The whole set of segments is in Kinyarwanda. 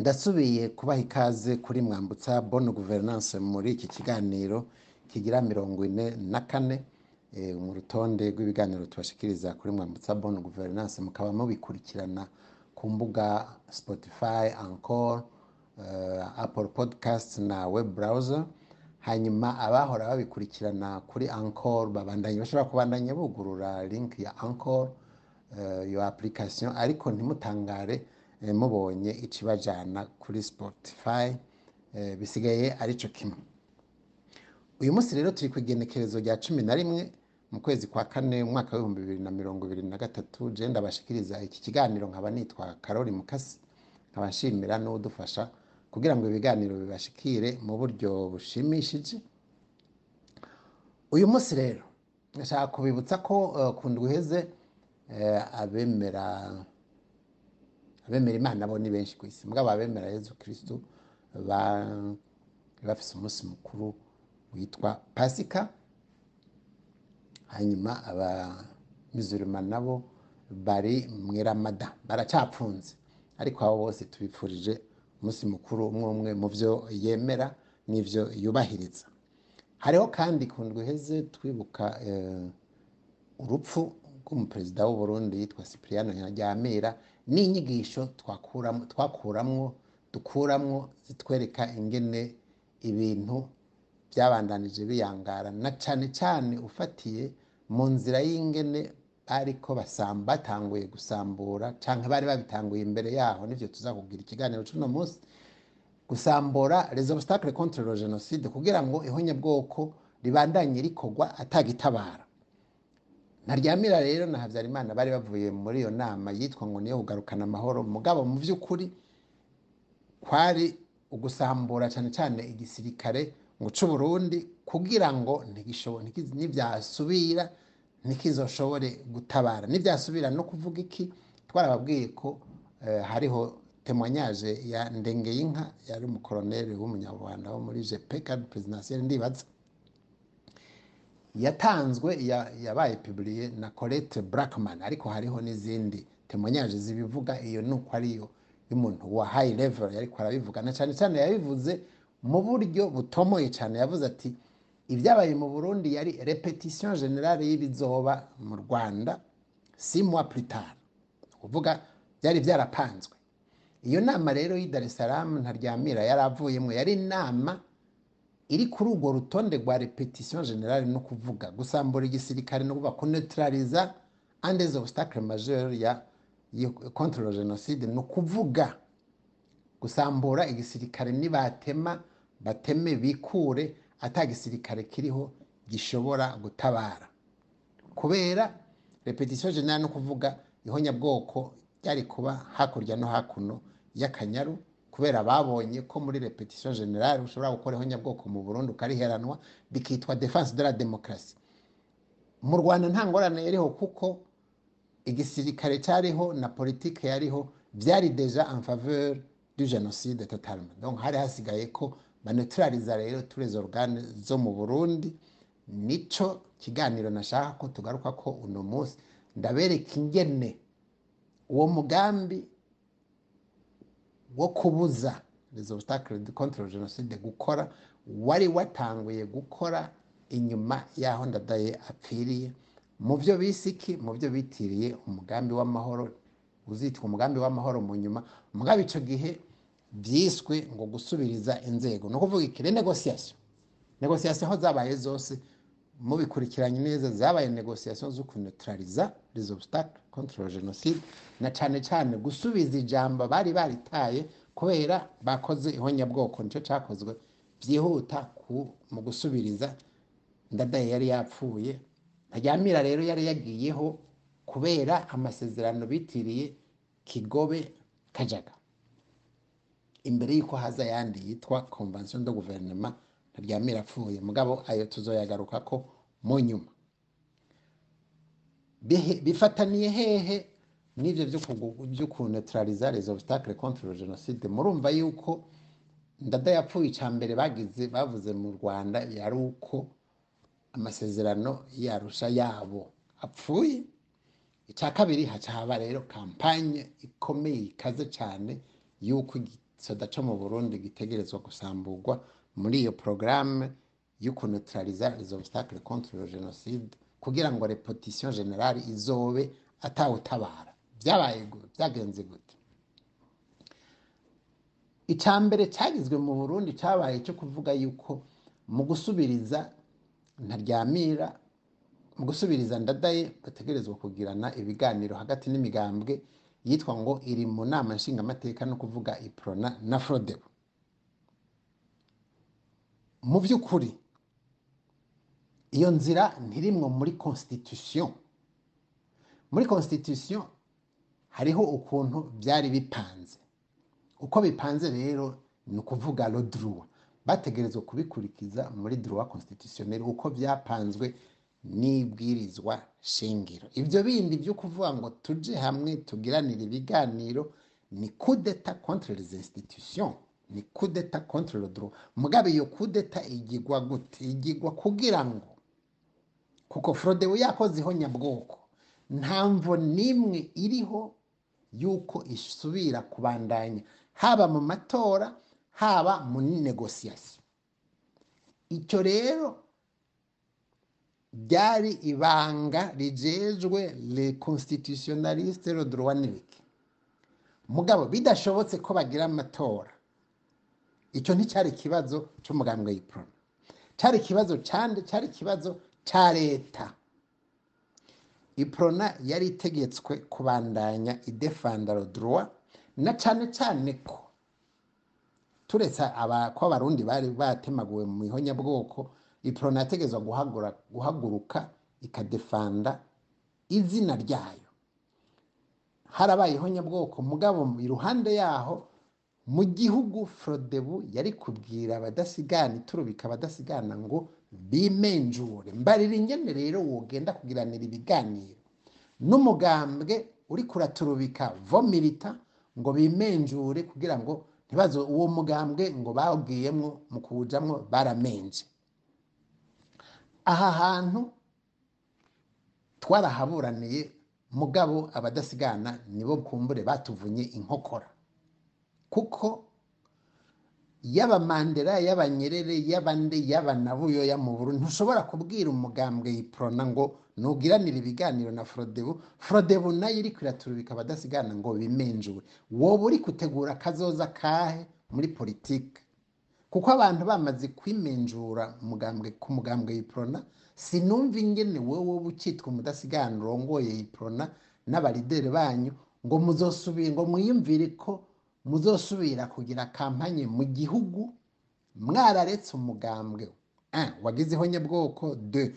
ndasubiye kubaha ikaze kuri mwambutsa bonne gouvernance muri iki kiganiro kigira mirongo ine na kane eh, mu rutonde rw'ibiganiro tubashikiriza kuri mwambutsa bonne gouvernance. Mukaba mubikurikirana ku mbuga spotify encore uh, apple podcast na web browser. Hanyuma abahora babikurikirana kuri encore babandanye bashobora kubandanya bugurura link ya encore uh, iyo application. Ariko ntimutangare eh, mubonye icibajana kuri spotify eh, bisigaye arico kimwe. Uyu munsi rero turi ku igenekerezo rya cumi na rimwe mu kwezi kwa kane umwaka w'ibihumbi bibiri na mirongo ibiri na gatatu. Je ndabashikiriza iki kiganiro nkaba nitwa karori mukasi. Nkaba nshimira n'udufasha kugira ngo ibiganiro bibashikire mu buryo bushimishije. Uyu munsi rero ndashaka kubibutsa ko uh, ku ndwi iheze eh, abemera abemera imana bo ni benshi ku isi. Mugabo abemera yezu kristu ba- bafise umunsi mukuru witwa pasika. Hanyuma abamizurima nabo bari mwiramada baracapfunze ariko abo bose tubifurije umunsi mukuru umwe umwe mu byo yemera n'ivyo yubahiriza. Hariho kandi ku ndwi iheze twibuka eh, urupfu rw'umuperezida w'u Burundi yitwa Cipriano Ntaryamira n'inyigisho twakuramwo dukuramwo zitwereka ingene ibintu byabandanije biyangara. Na cane cane ufatiye mu nzira y'ingene bariko basamba batanguye gusambura canke bari babitanguye imbere yaho nivyo tuza kugira ikiganiro c'uno munsi gusambura les obstacles contre génocide kugira ngo ihonyabwoko ribandanye rikorwa atagitabara ntaryamira rero na habyarimana bari bavuye muri iyo nama yitwa ngo niyo kugarukana amahoro. Mugabo mu by'ukuri kwari ugusambura cyane cyane igisirikare ngo c'u Burundi kugira ngo nivyasubira ntikizoshobore gutabara. Nivyasubira no kuvuga iki? Twarababwiye ko eh, hariho temwanyaje ya Ndengeyinka yari umukoroneri w'umunyarwanda wo muri GP cadre présidentiel ndibaza. Yatanzwe ya- yabaye publiye na Colette Brackman ariko hariho n'izindi. Temwanyaje zibivuga iyo nuko ariyo y'umuntu wa high level ariko arabivuga. Na cyane cyane yabivuze mu buryo butomoye cyane yavuze ati ibyabaye mu Burundi yari repetition generale y'ibizoba mu Rwanda six mois plus tard. Kuvuga byari byarapanzwe. Iyo nama rero y'i Dar es Salaam ntaryamira yari avuyemo yari inama iri kuri urwo rutonde rwa repetition generale no kuvuga gusambura igisirikare no kuvuga kuneutraliza un des obstacles majeurs ya contre le génocide no kuvuga gusambura igisirikare nibatema bateme bikure ata gisirikare kiriho gishobora gutabara. Kubera repetition generale no kuvuga ihonyabwoko ryari kuba hakurya no hakuno y'akanyaru kubera babonye ko muri repetition generale ushobora gukora ihonyabwoko mu Burundi ukariheranwa bikitwa defense de la démocratie. Mu Rwanda nta ngorane yariho kuko igisirikare cyariho na politike yariho byari deja en faveur du génocide totalement. Donc hari hasigaye ko baneutraliza rero tous les organes zo mu Burundi. Nico kiganiro nashaka ko tugaruka ko uno munsi ndabereka ingene uwo mugambi wo kubuza les obstacles contre le génocide gukora wari watanguye gukora inyuma y'aho ndadaye apfiriye. Mu byo bisiki mu byo bitiriye umugambi w'amahoro uzitwa umugambi w'amahoro mu nyuma mugabo ico gihe byiswe ngo gusubiriza inzego. No kuvuga iki? Renegociation negociation. Aho zabaye zose mubikurikiranye neza zabaye negociation zo kuneutraliza les obstacles contre le génocide na cane cane gusubiza ijambo bari baritaye kubera bakoze ihonyabwoko nico cakozwe byihuta mu gusubiriza ndadaye yari yapfuye. Ntaryamira rero yari yagiyeho kubera amasezerano bitiriye kigobe kajaga. Imbere y'uko haza ayandi yitwa convention de gouvernement ntaryamira apfuye. Mugabo ayo tuzoyagaruka ko mu nyuma. Bifataniye hehe kugu- vyo kuneutraliza les obstacles contre le génocide murumva yuko ndada yapfuye ica mbere bagize bavuze mu rwanda yari uko amasezerano yarusha yabo apfuye. Icya kabiri haca haba rero kampanye ikomeye ikaze cyane y'uko igi- sodaca mu burundi gitegerezwa gusamburwa muri iyo porogaramu yo kunetraliza les obstacles contre le génocide kugira ngo repetition generale izobe atawutabara. Byabaye byagenze gute. Icya mbere cyagizwe mu burundi cyabaye cyo kuvuga yuko mu gusubiriza ntaryamira mu gusubiriza ndadaye bategerezwa kugirana ibiganiro hagati n'imigambwe yitwa ngo iri mu nama nshingamateka no kuvuga iprona na frodebo mu by'ukuri. Iyo nzira ntirimwo muri constitution. Muri constitution hariho ukuntu byari bipanze. Uko bipanze rero ni ukuvuga droit bategerezwa kubikurikiza muri droit constitutionnel uko byapanzwe n'ibwirizwa shingiro. Ibyo bindi byo kuvuga ngo tuje hamwe tugiranire ibiganiro ni coup d'etat contre les institutions. Ni contre le droit mugabe iyo coup d'etat igigwa gute igigwa kugira ngo kuko frodebu yakoze ihonyabwoko nta mvo n'imwe iriho yuko isubira kubandanya. Haba mu matora haba mu negosiyasiyo icyo rero ryari ibanga rijejwe le constitutionnaliste le droit n'ibiki mugabo bidashobotse ko bagira amatora. Icyo nticyari ikibazo cy'umugambwe y'iprona cyari ikibazo cyande cyari ikibazo cya leta. Iprona yari itegetswe kubandanya idefanda droit na cyane cyane ko turetse ko abarundi bari batemaguwe mu ihonyabwoko iprona yategetswe guhaguruka ikadefanda izina ryayo. Harabaye ihonyabwoko mugabo iruhande yaho mu gihugu frodebu yari kubwira abadasigana iturubika abadasigana ngo bimenjure. Mbarira ingene rero wogenda kugiranira ibiganiro. N'umugambwe uri kuraturubika vomirita ngo bimenjure kugira ngo ntibazo uwo mugambwe ngo bawugiyemwo mu kuwujamwo baramenje. Aha hantu twarahaburaniye mugabo abadasigana nibo kumbure batuvunye inkokora. Kuko yaba mandela yaba nyerere yaba nde yaba na buyoya mu buru ntushobora kubwira umugambwe yiprona ngo nugiranire ibiganiro na frodebu. Frodebu na yo iri kwiraturubika abadasigana ngo bimenjure. Wowe uri gutegura kazoza kahe muri politike kuko abantu bamaze kwimenjura ku mugambwe yiprona sinumva ingene wowe ukitwa umudasigana urongoye yiprona n'abarideri banyu ngo muzosubire ngo mwiyumvire ko muzosubira kugira kampanye mu gihugu mwararetse umugambwe. Un, wagize ihonyabwoko de.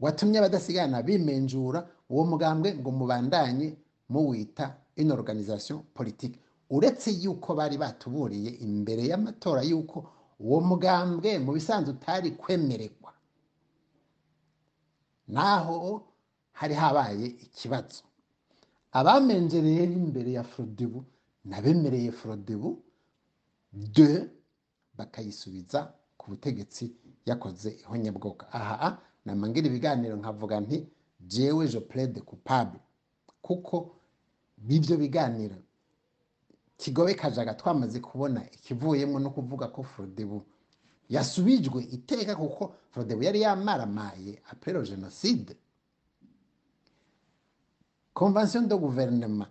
Watumye abadasigana bimenjura uwo mugambwe ngo mubandanye muwita une organisation politique. Uretse yuko bari batuburiye imbere y'amatora yuko uwo mugambwe mu bisanzwe utari kwemererwa naho hari habaye ikibazo. Abamenjereye imbere ya frodebu nabemereye frodebu de bakayisubiza ku butegetsi yakoze ihonyabwoko aha namangira ibiganiro nkavuga nti jewe je plaide coupable. Kuko b'ibyo biganiro kigobe kajaga twamaze kubona ikivuyemo no kuvuga ko frodebu yasubijwe iteka kuko frodebu yari yamaramaye apres le genocide. Convention de gouvernement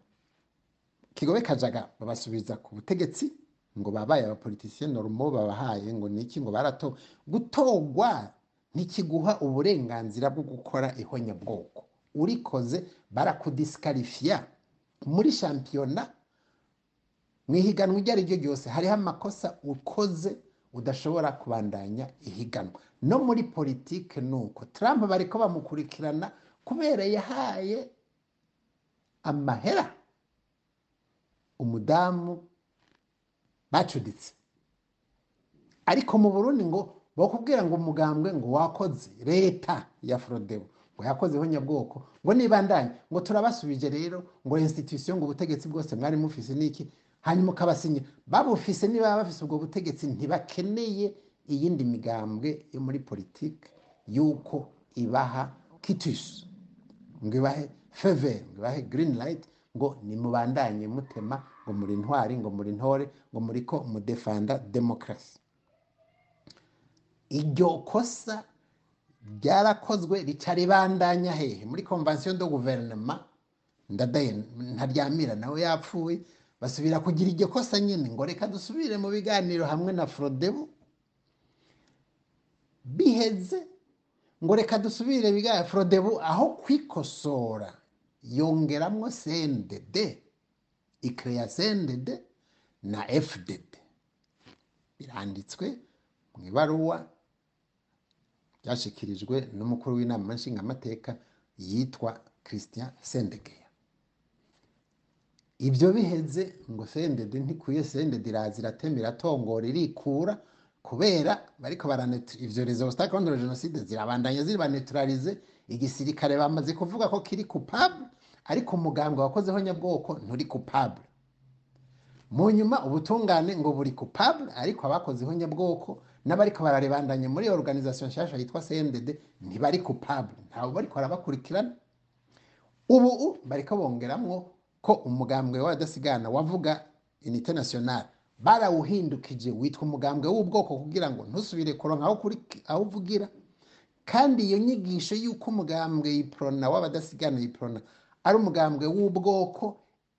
kigobe kajaga babasubiza ku butegetsi ngo babaye abapolitisiye normo babahaye ngo niki ngo barato gutogwa ntikiguha uburenganzira bwo gukora ihonyabwoko. Urikoze barakudisikarifiya muri shampiyona mu ihiganwa iryo ari ryo ryose hariho amakosa ukoze udashobora kubandanya ihiganwa. No muri politike ni uko. Trump bariko bamukurikirana kubera yahaye amahera. Umudamu bacuditse. Ariko mu burundi ngo bakubwira ngo umugambwe ngo wakoze leta ya frodebu ngo yakoze ihonyabwoko ngo nibandanye ngo turabasubije rero ngo institution ngo ubutegetsi bwose mwari mufise niki hanyuma ukabasinya babufise niba bafise ubwo butegetsi ntibakeneye iyindi migambwe yo muri politike yuko ibaha kitus ngo ibahe fever ngo ibahe green light ngo nimubandanye mutema ngo muri ntwari ngo muri ntore ngo muri ko mudefanda demokarasi iryo kosa ryarakozwe rica ribandanya hehe? Muri convention de guverinoma ndadaye ntaryamira nawe yapfuye basubira kugira iryo kosa nyine ngo reka dusubire mu biganiro hamwe na frodebu. Biheze ngo reka dusubire biga frodebu aho kwikosora. Yongeramwo cndd ikeya cndd na fdd biranditswe mu ibaruwa ryashyikirijwe n'umukuru w'inama nshingamateka yitwa christian sendegeya. Ibyo biheze ngo sendede ntikwiye sendede iraza iratema iratongora irikura kubera bariko baranetu ivyo rezo obstacle contre genocide zirabandanya zirabaneturalize igisirikare bamaze kuvuga ko kiri coupable ariko umugambwe wakozeho nyabwoko nturi coupable mu nyuma ubutungane ngo buri coupable ariko abakozeho nyabwoko n'abariko bararebandanya muri organisation nshasha yitwa CNDD ntibari coupable ntabwo bariko barabakurikirana. Ubu bariko bongeramwo ko umugambwe w'abadasigana wavuga nationale barawuhindukije witwa umugambwe w'ubwoko kugira ngo ntusubire kuri- aho uvugira. Kandi iyo nyigisho y'uko umugambwe yiprona w'abadasigana yiprona ari umugambwe w'ubwoko.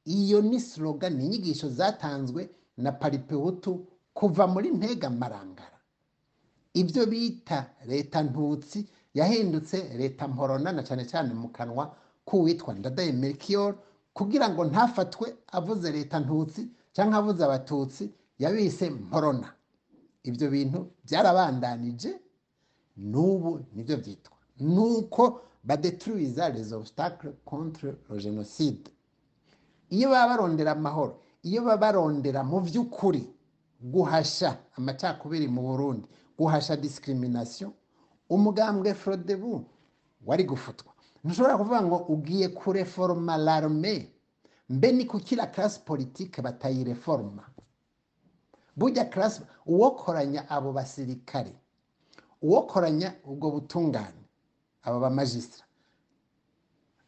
Iyo ni slogan ni inyigisho zatanzwe na paripehutu kuva muri ntega marangara. Ibyo bita leta ntutsi yahindutse leta mporona na cyane cyane mu kanwa k'uwitwa ndadaye melchior kugira ngo ntafatwe avuze leta ntutsi cyangwa avuze abatutsi yabise mporona. Ibyo bintu byarabandanije n'ubu ni byo byitwa. Nuko badetruiza les obstacles contre le génocide iyo baba barondera amahoro iyo baba barondera mu by'ukuri guhasha amacakubiri mu burundi guhasha discrimination umugambwe frodebu wari gufutwa ntushobora kuvuga ngo ugiye kureforma l'arme mbe ni kukira classe politique batayireforma. Burya classe uwokoranya abo basirikare uwokoranya ubwo butungane. Abo bamajistra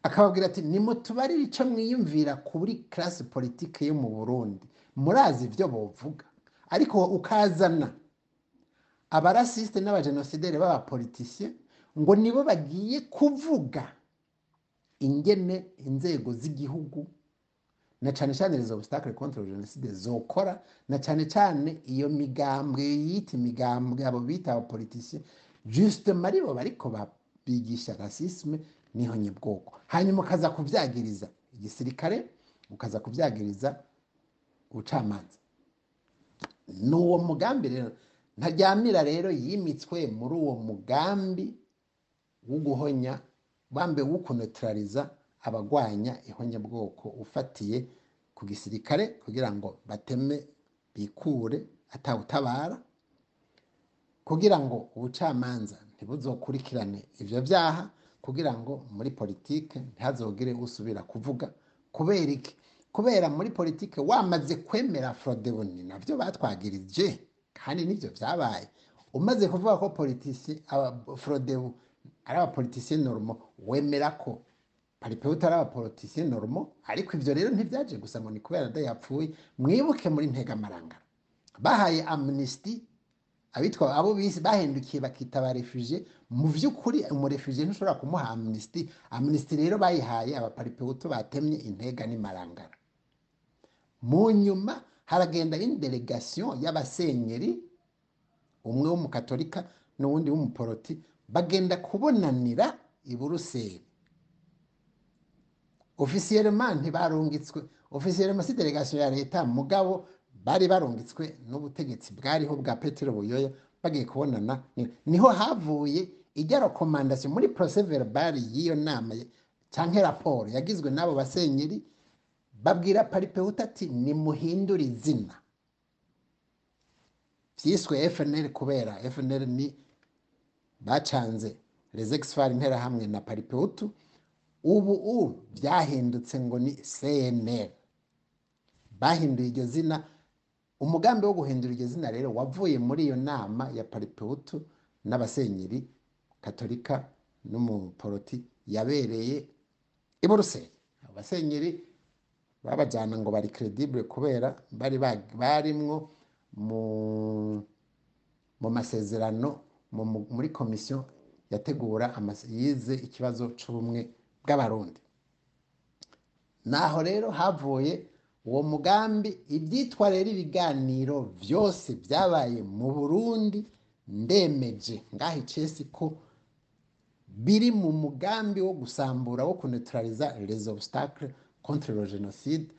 akababwira ati nimutubarire icyo mwiyumvira kuri classe politique yo mu burundi. Murazi ibyo bovuga. Ariko ukazana abarasiste n'abajenosideri b'abapolitisiye ngo nibo bagiye kuvuga ingene inzego z'igihugu na cyane cyane izo obstacle contre jenoside zokora na cyane cyane iyo migambwe yita imigambwe abo bita abapolitisiye justement ari bo bariko babigisha rasisme ni ho nyabwoko. Hanyuma ukaza kubyagiriza. Igisirikare ukaza kubyagiriza ubucamanza. Ni uwo mugambi rero ntaryamira rero yimitswe muri uwo mugambi wo guhonya bambe wo kunetraliza abagwanya ihonyabwoko ufatiye ku gisirikare kugira ngo bateme bikure atawutabara kugira ngo ubucamanza ntibuzokurikirane ivyo vyaha kugira ngo muri politike ntihazogire usubira kuvuga. Kubera iki? Kubera muri politike wamaze kwemera frodeboni navyo batwagirije kandi nivyo vyabaye. Umaze kuvuga ko politisi frodebu ari abapolitisiye normo wemera ko paripewuta ari abapolitisiye normo ariko ivyo rero ntibyaje gusa ngo ni kubera da yapfuye mwibuke muri ntegamarangara bahaye amnesty abitwa abo bahindukiye bakita abarefugye mu by'ukuri umurefugye ntushobora kumuha amnesty. Amnesty rero bayihaye abaparipewuto batemye intega n'imarangara. Mu nyuma haragenda indelegation y'abasenyeri umwe w'umukatolika n'uwundi w'umuporoti bagenda kubonanira i buruseli. Ofisiyelema ntibarungitswe. Ofisiyelema si delegation ya leta mugabo bari barungitswe n'ubutegetsi bwariho bwa petero buyoya bagiye kubonana. Ni- ni ho havuye ijya rekomandasiyo muri procès verbal y'iyo nama canke raporo. Yagizwe n'abo basenyeri babwira paripewuta ati nimuhindure izina. Vyiswe fnl kubera fnl ni bacanze exfar interahamwe na paripewutu. Ubu u byahindutse ngo ni cnl bahinduye iryo zina umugambi wo guhindura iryo zina rero wavuye muri iyo nama ya paripewutu n'abasenyeri katolika n'umuporoti yabereye i buruseli. Abasenyeri babajyana ngo bari credibile kubera bari ba- barimwo mu masezerano mu- mu- muri komisiyo yategura yize ikibazo cy'ubumwe bw'abarundi. Naho rero havuye uwo mugambi ibyitwa rero ibiganiro byose byabaye mu burundi ndemeje ngaho ko biri mu mugambi wo gusambura wo kunetraliza les obstacles contre le génocide.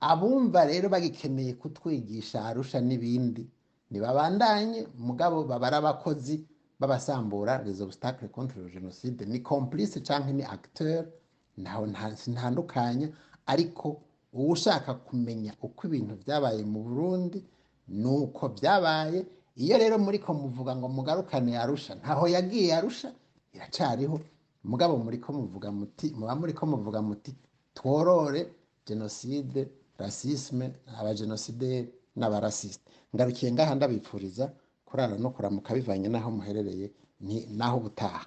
Abumva rero bagikeneye kutwigisha arusha n'ibindi ntibabandanye. Mugabo babara abakozi babasambura les obstacles contre le génocide. Ni complice canke ni acteur ntaho nta- ntandukanya ariko uwushaka kumenya uko ibintu byabaye mu burundi nuko byabaye. Iyo rero muriko muvuga ngo mugarukane arusha ntaho yagiye arusha iracariho mugabo muriko muvuga muti muba muriko muvuga muti tworore jenoside rasisme abajenosideri n'abarasiste. Ngarukiye ngaha ndabipfuriza kurara no kuramuka bivanye n'aho muherereye ni naho ubutaha.